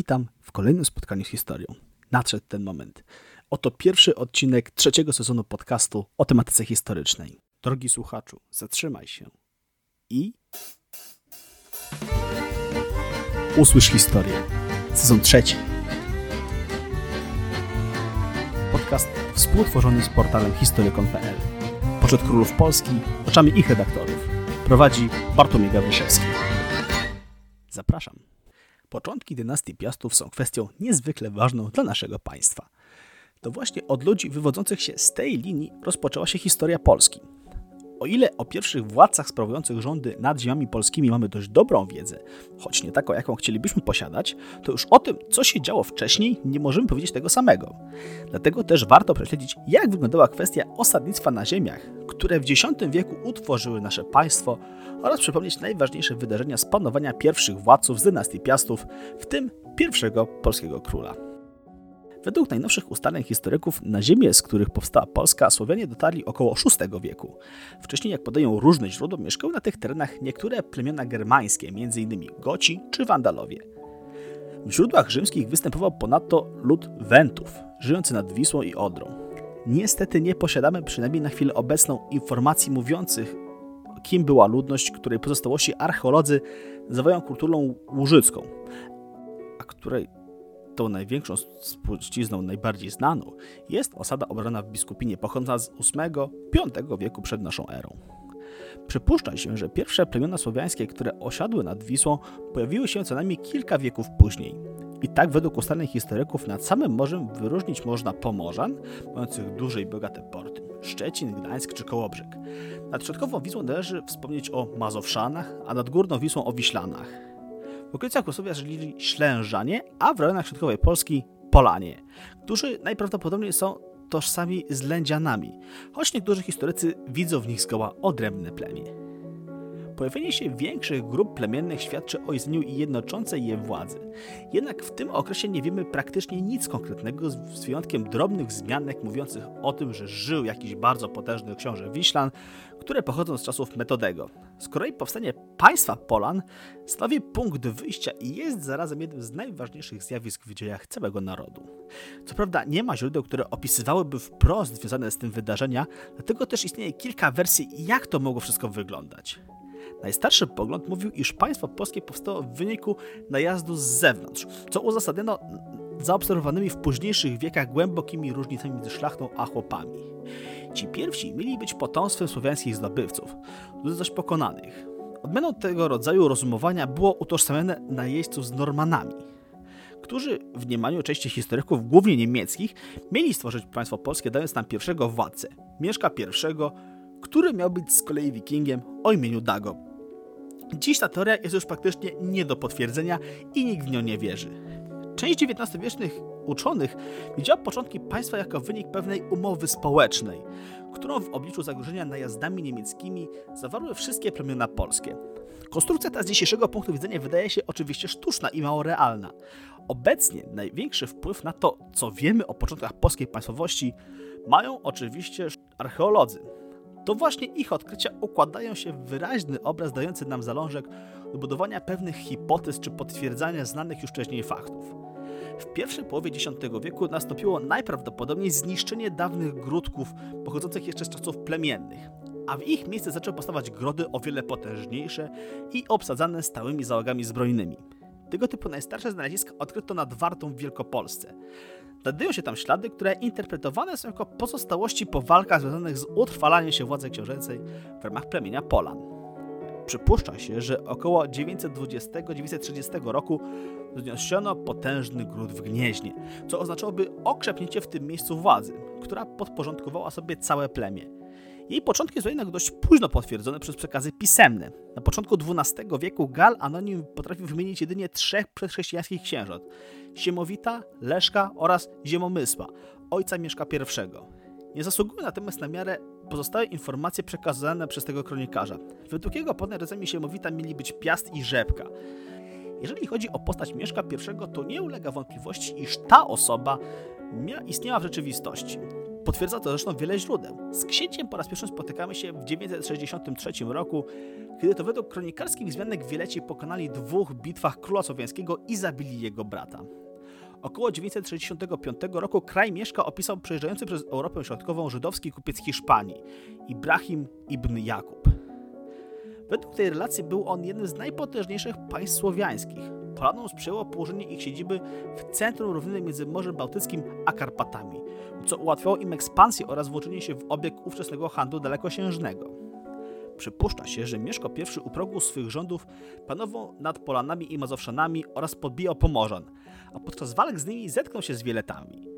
Witam w kolejnym spotkaniu z historią. Nadszedł ten moment. Oto pierwszy odcinek trzeciego sezonu podcastu o tematyce historycznej. Drogi słuchaczu, zatrzymaj się i usłysz historię. Sezon trzeci. Podcast współtworzony z portalem Historykon.pl. Poczet królów Polski oczami ich redaktorów. Prowadzi Bartłomiej Gawryszewski. Zapraszam. Początki dynastii Piastów są kwestią niezwykle ważną dla naszego państwa. To właśnie od ludzi wywodzących się z tej linii rozpoczęła się historia Polski. O ile o pierwszych władcach sprawujących rządy nad ziemiami polskimi mamy dość dobrą wiedzę, choć nie taką, jaką chcielibyśmy posiadać, to już o tym, co się działo wcześniej, nie możemy powiedzieć tego samego. Dlatego też warto prześledzić, jak wyglądała kwestia osadnictwa na ziemiach, które w X wieku utworzyły nasze państwo oraz przypomnieć najważniejsze wydarzenia z panowania pierwszych władców z dynastii Piastów, w tym pierwszego polskiego króla. Według najnowszych ustaleń historyków na ziemię, z których powstała Polska, Słowianie dotarli około VI wieku. Wcześniej, jak podają różne źródła, mieszkały na tych terenach niektóre plemiona germańskie, m.in. Goci czy Wandalowie. W źródłach rzymskich występował ponadto lud Wentów, żyjący nad Wisłą i Odrą. Niestety nie posiadamy przynajmniej na chwilę obecną informacji mówiących, kim była ludność, której pozostałości archeolodzy nazywają kulturą łużycką, a której tą największą spuścizną, najbardziej znaną, jest osada obrana w Biskupinie pochodząca z VIII-V wieku przed naszą erą. Przypuszcza się, że pierwsze plemiona słowiańskie, które osiadły nad Wisłą, pojawiły się co najmniej kilka wieków później. I tak według ustaleń historyków nad samym morzem wyróżnić można Pomorzan, mających duże i bogate porty, Szczecin, Gdańsk czy Kołobrzeg. Nad środkową Wisłą należy wspomnieć o Mazowszanach, a nad Górną Wisłą o Wiślanach. W okolicach Kosowia żyli Ślężanie, a w rejonach środkowej Polski Polanie, którzy najprawdopodobniej są tożsami z Lędzianami, choć niektórzy historycy widzą w nich zgoła odrębne plemię. Pojawienie się większych grup plemiennych świadczy o istnieniu jednoczącej je władzy. Jednak w tym okresie nie wiemy praktycznie nic konkretnego, z wyjątkiem drobnych zmianek mówiących o tym, że żył jakiś bardzo potężny książę Wiślan, które pochodzą z czasów Metodego. Z kolei powstanie państwa Polan stanowi punkt wyjścia i jest zarazem jednym z najważniejszych zjawisk w dziejach całego narodu. Co prawda nie ma źródeł, które opisywałyby wprost związane z tym wydarzenia, dlatego też istnieje kilka wersji, jak to mogło wszystko wyglądać. Najstarszy pogląd mówił, iż państwo polskie powstało w wyniku najazdu z zewnątrz, co uzasadniono zaobserwowanymi w późniejszych wiekach głębokimi różnicami między szlachtą a chłopami. Ci pierwsi mieli być potomstwem słowiańskich zdobywców, ludzi zaś pokonanych. Odmianą tego rodzaju rozumowania było utożsamiane najeźdźców z Normanami, którzy w mniemaniu części historyków, głównie niemieckich, mieli stworzyć państwo polskie, dając nam pierwszego władcę, Mieszka I, który miał być z kolei wikingiem o imieniu Dago. Dziś ta teoria jest już praktycznie nie do potwierdzenia i nikt w nią nie wierzy. Część XIX-wiecznych uczonych widziała początki państwa jako wynik pewnej umowy społecznej, którą w obliczu zagrożenia najazdami niemieckimi zawarły wszystkie plemiona polskie. Konstrukcja ta z dzisiejszego punktu widzenia wydaje się oczywiście sztuczna i mało realna. Obecnie największy wpływ na to, co wiemy o początkach polskiej państwowości, mają oczywiście archeolodzy. To właśnie ich odkrycia układają się w wyraźny obraz dający nam zalążek do budowania pewnych hipotez czy potwierdzania znanych już wcześniej faktów. W pierwszej połowie X wieku nastąpiło najprawdopodobniej zniszczenie dawnych gródków pochodzących jeszcze z czasów plemiennych, a w ich miejsce zaczęły powstawać grody o wiele potężniejsze i obsadzane stałymi załogami zbrojnymi. Tego typu najstarsze znaleziska odkryto nad Wartą w Wielkopolsce. Znajdują się tam ślady, które interpretowane są jako pozostałości po walkach związanych z utrwalaniem się władzy książęcej w ramach plemienia Polan. Przypuszcza się, że około 920-930 roku wzniesiono potężny gród w Gnieźnie, co oznaczałoby okrzepnięcie w tym miejscu władzy, która podporządkowała sobie całe plemię. Jej początki są jednak dość późno potwierdzone przez przekazy pisemne. Na początku XII wieku Gal Anonim potrafił wymienić jedynie trzech przedchrześcijańskich księżot: Siemowita, Leszka oraz Ziemomysła, ojca Mieszka I. Nie zasługuje natomiast na miarę pozostałe informacje przekazane przez tego kronikarza. Według jego podań Siemowita mieli być Piast i Rzepka. Jeżeli chodzi o postać Mieszka I, to nie ulega wątpliwości, iż ta osoba istniała w rzeczywistości. Potwierdza to zresztą wiele źródeł. Z księciem po raz pierwszy spotykamy się w 963 roku, kiedy to według kronikarskich wzmianek Wieleci pokonali dwóch bitwach króla słowiańskiego i zabili jego brata. Około 965 roku kraj Mieszka opisał przejeżdżający przez Europę Środkową żydowski kupiec Hiszpanii, Ibrahim ibn Jakub. Według tej relacji był on jednym z najpotężniejszych państw słowiańskich. Polanom sprzyjało położenie ich siedziby w centrum równiny między Morzem Bałtyckim a Karpatami, co ułatwiało im ekspansję oraz włączenie się w obieg ówczesnego handlu dalekosiężnego. Przypuszcza się, że Mieszko I u progu swych rządów panował nad Polanami i Mazowszanami oraz podbijał Pomorzan, a podczas walk z nimi zetknął się z Wieletami.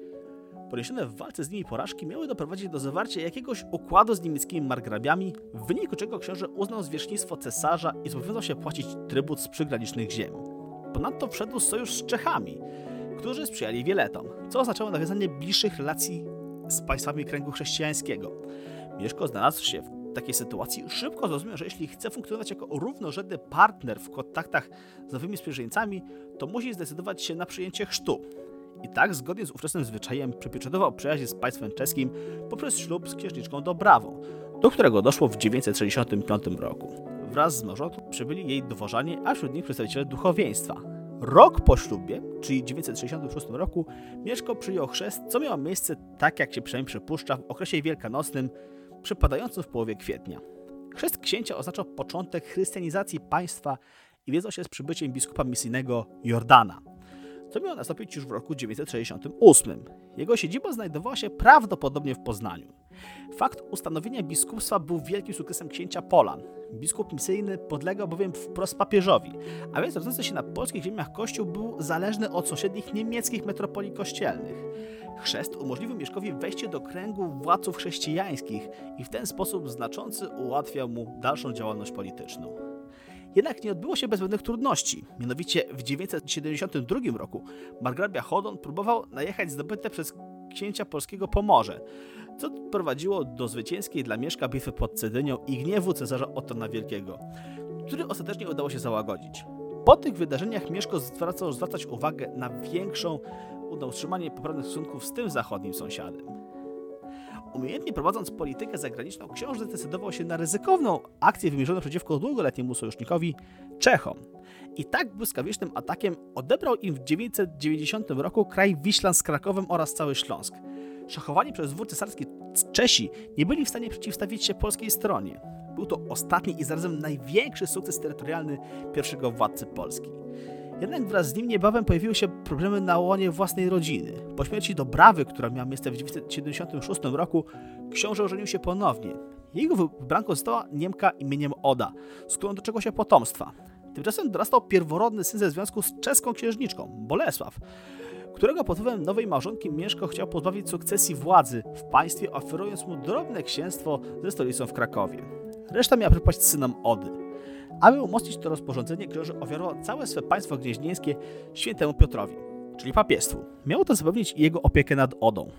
Poniesione w walce z nimi porażki miały doprowadzić do zawarcia jakiegoś układu z niemieckimi margrabiami, w wyniku czego książę uznał zwierzchnictwo cesarza i zobowiązał się płacić trybut z przygranicznych ziem. Ponadto wszedł sojusz z Czechami, którzy sprzyjali Wieletom, co oznaczało nawiązanie bliższych relacji z państwami kręgu chrześcijańskiego. Mieszko znalazł się w takiej sytuacji, szybko zrozumiał, że jeśli chce funkcjonować jako równorzędny partner w kontaktach z nowymi sprzymierzeńcami, to musi zdecydować się na przyjęcie chrztu. I tak, zgodnie z ówczesnym zwyczajem, przypieczętował przyjaźń z państwem czeskim poprzez ślub z księżniczką Dobrawą, do którego doszło w 965 roku. Wraz z małżonką przybyli jej dworzanie, a wśród nich przedstawiciele duchowieństwa. Rok po ślubie, czyli 966 roku, Mieszko przyjął chrzest, co miało miejsce, tak jak się przynajmniej przypuszcza, w okresie wielkanocnym, przypadającym w połowie kwietnia. Chrzest księcia oznaczał początek chrystianizacji państwa i wiązał się z przybyciem biskupa misyjnego Jordana co miało nastąpić już w roku 968. Jego siedziba znajdowała się prawdopodobnie w Poznaniu. Fakt ustanowienia biskupstwa był wielkim sukcesem księcia Polan. Biskup misyjny podlegał bowiem wprost papieżowi, a więc rodzący się na polskich ziemiach kościół był zależny od sąsiednich niemieckich metropolii kościelnych. Chrzest umożliwił Mieszkowi wejście do kręgu władców chrześcijańskich i w ten sposób znaczący ułatwiał mu dalszą działalność polityczną. Jednak nie odbyło się bez pewnych trudności. Mianowicie w 972 roku margrabia Hodon próbował najechać zdobyte przez księcia polskiego Pomorze, co prowadziło do zwycięskiej dla Mieszka bitwy pod Cedynią i gniewu cesarza Ottona Wielkiego, który ostatecznie udało się załagodzić. Po tych wydarzeniach Mieszko zwracał zwracać uwagę na większą, na utrzymanie poprawnych stosunków z tym zachodnim sąsiadem. Umiejętnie prowadząc politykę zagraniczną, książę zdecydował się na ryzykowną akcję wymierzoną przeciwko długoletniemu sojusznikowi Czechom. I tak błyskawicznym atakiem odebrał im w 990 roku kraj Wiślan z Krakowem oraz cały Śląsk. Szachowani przez dwór cesarski Czesi nie byli w stanie przeciwstawić się polskiej stronie. Był to ostatni i zarazem największy sukces terytorialny pierwszego władcy Polski. Jednak wraz z nim niebawem pojawiły się problemy na łonie własnej rodziny. Po śmierci Dobrawy, która miała miejsce w 1976 roku, książę ożenił się ponownie. Jego wybranką została Niemka imieniem Oda, z którą doczekał się potomstwa. Tymczasem dorastał pierworodny syn ze związku z czeską księżniczką, Bolesław, którego pod wpływem nowej małżonki Mieszko chciał pozbawić sukcesji władzy w państwie, oferując mu drobne księstwo ze stolicą w Krakowie. Reszta miała przypaść synom Ody. Aby umocnić to rozporządzenie, książę ofiarował całe swe państwo gnieźnieńskie świętemu Piotrowi, czyli papiestwu. Miało to zapewnić jego opiekę nad Odą.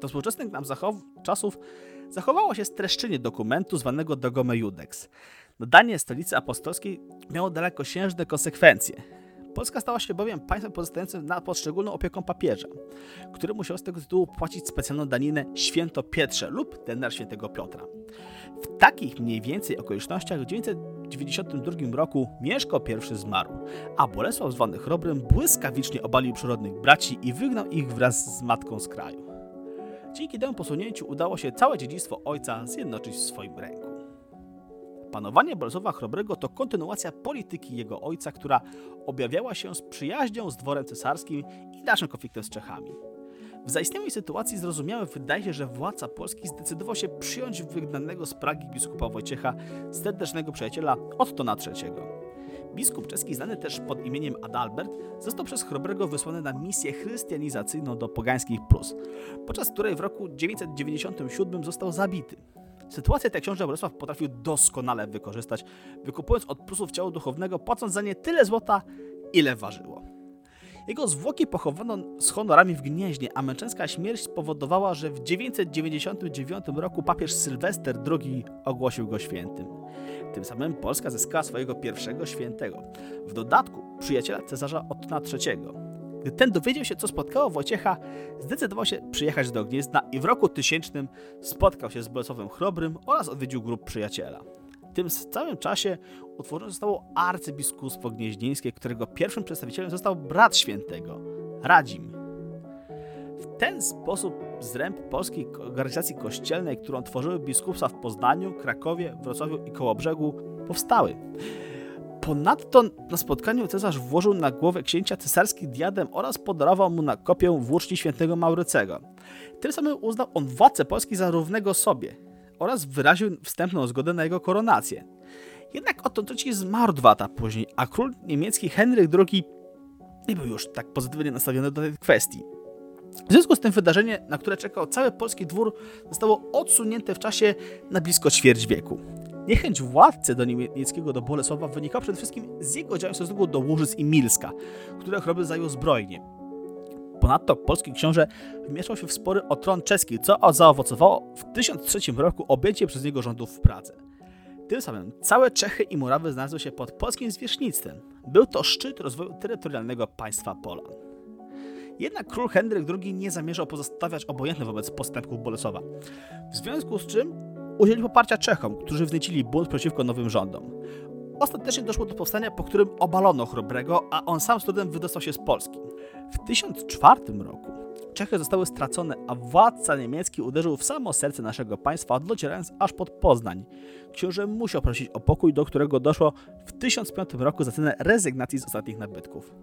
Do współczesnych nam zachow- czasów zachowało się streszczenie dokumentu zwanego Dogome Judex. Nadanie stolicy apostolskiej miało dalekosiężne konsekwencje. Polska stała się bowiem państwem pozostającym nad poszczególną opieką papieża, który musiał z tego tytułu płacić specjalną daninę święto Pietrze lub denar świętego Piotra. W takich mniej więcej okolicznościach w 992 roku Mieszko I zmarł, a Bolesław zwany Chrobrym błyskawicznie obalił przyrodnych braci i wygnał ich wraz z matką z kraju. Dzięki temu posunięciu udało się całe dziedzictwo ojca zjednoczyć w swoim ręku. Panowanie Bolesława Chrobrego to kontynuacja polityki jego ojca, która objawiała się z przyjaźnią z dworem cesarskim i dalszym konfliktem z Czechami. W zaistniałej sytuacji zrozumiałe wydaje się, że władca Polski zdecydował się przyjąć wygnanego z Pragi biskupa Wojciecha, serdecznego przyjaciela Ottona III. Biskup czeski, znany też pod imieniem Adalbert, został przez Chrobrego wysłany na misję chrystianizacyjną do pogańskich Prus, podczas której w roku 997 został zabity. Sytuację tę książę Bolesław potrafił doskonale wykorzystać, wykupując od Prusów ciało duchownego, płacąc za nie tyle złota, ile ważyło. Jego zwłoki pochowano z honorami w Gnieźnie, a męczeńska śmierć spowodowała, że w 999 roku papież Sylwester II ogłosił go świętym. Tym samym Polska zyskała swojego pierwszego świętego. W dodatku przyjaciela cesarza Ottona III. Gdy ten dowiedział się, co spotkało Wojciecha, zdecydował się przyjechać do Gniezna i w roku tysięcznym spotkał się z Bolesławem Chrobrym oraz odwiedził grup przyjaciela. W tym samym czasie utworzone zostało arcybiskupstwo gnieźnieńskie, którego pierwszym przedstawicielem został brat świętego, Radzim. W ten sposób zręb polskiej organizacji kościelnej, którą tworzyły biskupstwa w Poznaniu, Krakowie, Wrocławiu i Kołobrzegu, powstały. Ponadto na spotkaniu cesarz włożył na głowę księcia cesarski diadem oraz podarował mu na kopię włóczni świętego Maurycego. Tym samym uznał on władcę Polski za równego sobie oraz wyraził wstępną zgodę na jego koronację. Jednak oto III zmarł dwa lata później, a król niemiecki Henryk II nie był już tak pozytywnie nastawiony do tej kwestii. W związku z tym wydarzenie, na które czekał cały polski dwór, zostało odsunięte w czasie na blisko ćwierć wieku. Niechęć władcy do niemieckiego do Bolesława wynikała przede wszystkim z jego działań w stosunku do Łużyc i Milska, które choroby zajął zbrojnie. Ponadto polski książę wmieszał się w spory o tron czeski, co zaowocowało w 1003 roku objęcie przez niego rządów w Pradze. Tym samym całe Czechy i Murawy znalazły się pod polskim zwierzchnictwem. Był to szczyt rozwoju terytorialnego państwa Polan. Jednak król Henryk II nie zamierzał pozostawiać obojętny wobec postępków Bolesława. W związku z czym udzielił poparcia Czechom, którzy wzniecili bunt przeciwko nowym rządom. Ostatecznie doszło do powstania, po którym obalono Chrobrego, a on sam z trudem wydostał się z Polski. W 1004 roku Czechy zostały stracone, a władca niemiecki uderzył w samo serce naszego państwa, docierając aż pod Poznań. Książę musiał prosić o pokój, do którego doszło w 1005 roku za cenę rezygnacji z ostatnich nabytków.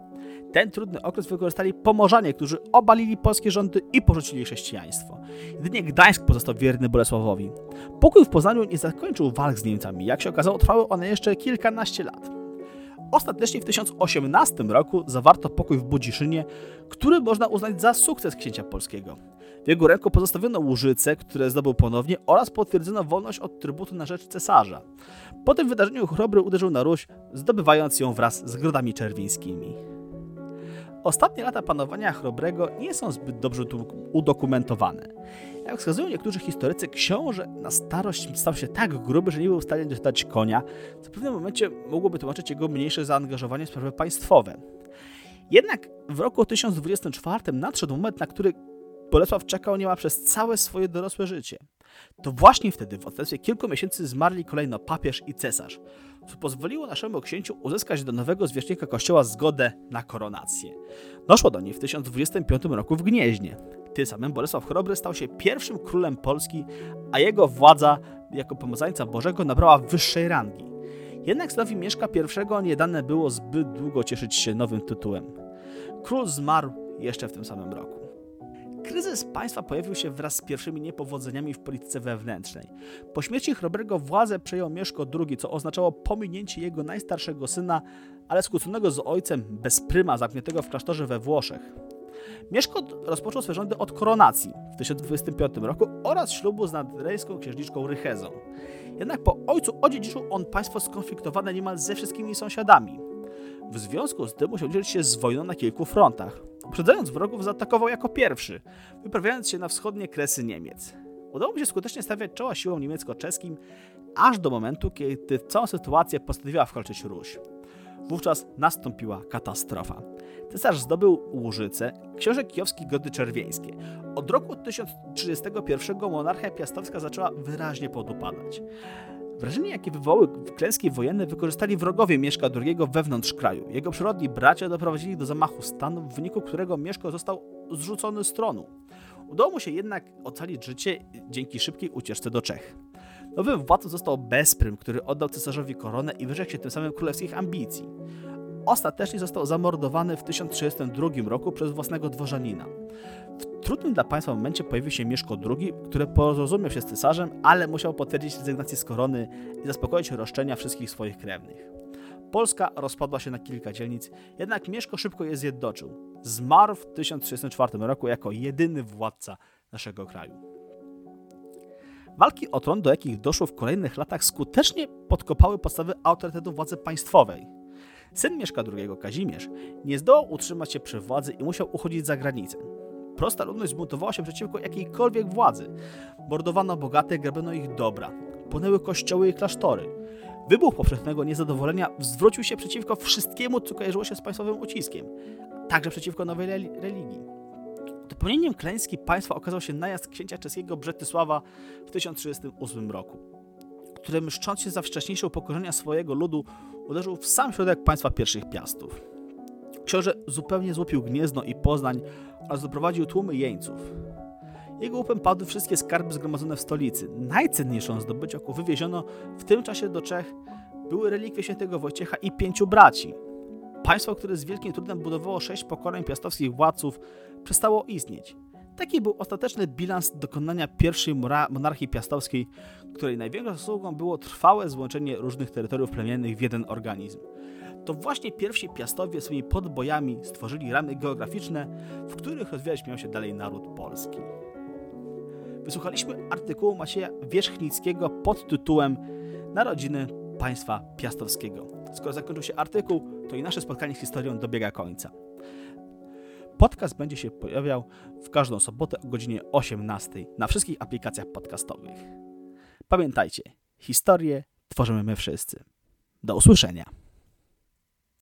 Ten trudny okres wykorzystali Pomorzanie, którzy obalili polskie rządy i porzucili chrześcijaństwo. Jedynie Gdańsk pozostał wierny Bolesławowi. Pokój w Poznaniu nie zakończył walk z Niemcami. Jak się okazało, trwały one jeszcze kilkanaście lat. Ostatecznie w 1018 roku zawarto pokój w Budziszynie, który można uznać za sukces księcia polskiego. W jego ręku pozostawiono Łużyce, które zdobył ponownie oraz potwierdzono wolność od trybutu na rzecz cesarza. Po tym wydarzeniu Chrobry uderzył na Ruś, zdobywając ją wraz z grodami czerwińskimi. Ostatnie lata panowania Chrobrego nie są zbyt dobrze udokumentowane. Jak wskazują niektórzy historycy, książę na starość stał się tak gruby, że nie był w stanie dostać konia, co w pewnym momencie mogłoby tłumaczyć jego mniejsze zaangażowanie w sprawy państwowe. Jednak w roku 1024 nadszedł moment, na który Bolesław czekał niemal przez całe swoje dorosłe życie. To właśnie wtedy, w odstępstwie kilku miesięcy, zmarli kolejno papież i cesarz, co pozwoliło naszemu księciu uzyskać do nowego zwierzchnika kościoła zgodę na koronację. Doszło do niej w 1025 roku w Gnieźnie. Tym samym Bolesław Chrobry stał się pierwszym królem Polski, a jego władza jako pomazańca Bożego nabrała wyższej rangi. Jednak synowi Mieszka I nie dane było zbyt długo cieszyć się nowym tytułem. Król zmarł jeszcze w tym samym roku. Kryzys państwa pojawił się wraz z pierwszymi niepowodzeniami w polityce wewnętrznej. Po śmierci Chrobrego władzę przejął Mieszko II, co oznaczało pominięcie jego najstarszego syna, ale skłóconego z ojcem bez pryma zamkniętego w klasztorze we Włoszech. Mieszko rozpoczął swe rządy od koronacji w 1025 roku oraz ślubu z nadrejską księżniczką Rychezą. Jednak po ojcu odziedziczył on państwo skonfliktowane niemal ze wszystkimi sąsiadami. W związku z tym musiał dzielić się z wojną na kilku frontach. Uprzedzając wrogów, zaatakował jako pierwszy, wyprawiając się na wschodnie kresy Niemiec. Udało mu się skutecznie stawiać czoła siłom niemiecko-czeskim, aż do momentu, kiedy całą sytuację postanowiła wkroczyć Ruś. Wówczas nastąpiła katastrofa. Cesarz zdobył Łużyce, książę kijowski Gody Czerwieńskie. Od roku 1031 monarchia piastowska zaczęła wyraźnie podupadać. Wrażenie, jakie wywołały klęski wojenne, wykorzystali wrogowie Mieszka II wewnątrz kraju. Jego przyrodni bracia doprowadzili do zamachu stanu, w wyniku którego Mieszko został zrzucony z tronu. Udało mu się jednak ocalić życie dzięki szybkiej ucieczce do Czech. Nowym władcą został Besprym, który oddał cesarzowi koronę i wyrzekł się tym samym królewskich ambicji. Ostatecznie został zamordowany w 1032 roku przez własnego dworzanina. W trudnym dla państwa momencie pojawił się Mieszko II, który porozumiał się z cesarzem, ale musiał potwierdzić rezygnację z korony i zaspokoić roszczenia wszystkich swoich krewnych. Polska rozpadła się na kilka dzielnic, jednak Mieszko szybko je zjednoczył. Zmarł w 1034 roku jako jedyny władca naszego kraju. Walki o tron, do jakich doszło w kolejnych latach, skutecznie podkopały podstawy autorytetu władzy państwowej. Syn Mieszka II, Kazimierz, nie zdołał utrzymać się przy władzy i musiał uchodzić za granicę. Prosta ludność zbuntowała się przeciwko jakiejkolwiek władzy. Mordowano bogate, grabiono ich dobra. Płonęły kościoły i klasztory. Wybuch powszechnego niezadowolenia zwrócił się przeciwko wszystkiemu, co kojarzyło się z państwowym uciskiem. także przeciwko nowej religii. Dopełnieniem klęski państwa okazał się najazd księcia czeskiego Brzetysława w 1038 roku, który mszcząc się za wcześniejsze upokorzenia swojego ludu uderzył w sam środek państwa pierwszych piastów. Książę zupełnie złupił Gniezno i Poznań oraz doprowadził tłumy jeńców. Jego łupem padły wszystkie skarby zgromadzone w stolicy. Najcenniejszą zdobyć, jaką wywieziono w tym czasie do Czech, były relikwie świętego Wojciecha i pięciu braci. Państwo, które z wielkim trudem budowało sześć pokoleń piastowskich władców, przestało istnieć. Taki był ostateczny bilans dokonania pierwszej monarchii piastowskiej, której największą zasługą było trwałe złączenie różnych terytoriów plemiennych w jeden organizm. To właśnie pierwsi piastowie swoimi podbojami stworzyli ramy geograficzne, w których rozwijać miał się dalej naród polski. Wysłuchaliśmy artykułu Macieja Wierzchnickiego pod tytułem Narodziny państwa piastowskiego. Skoro zakończył się artykuł, to i nasze spotkanie z historią dobiega końca. Podcast będzie się pojawiał w każdą sobotę o godzinie 18 na wszystkich aplikacjach podcastowych. Pamiętajcie, historię tworzymy my wszyscy. Do usłyszenia.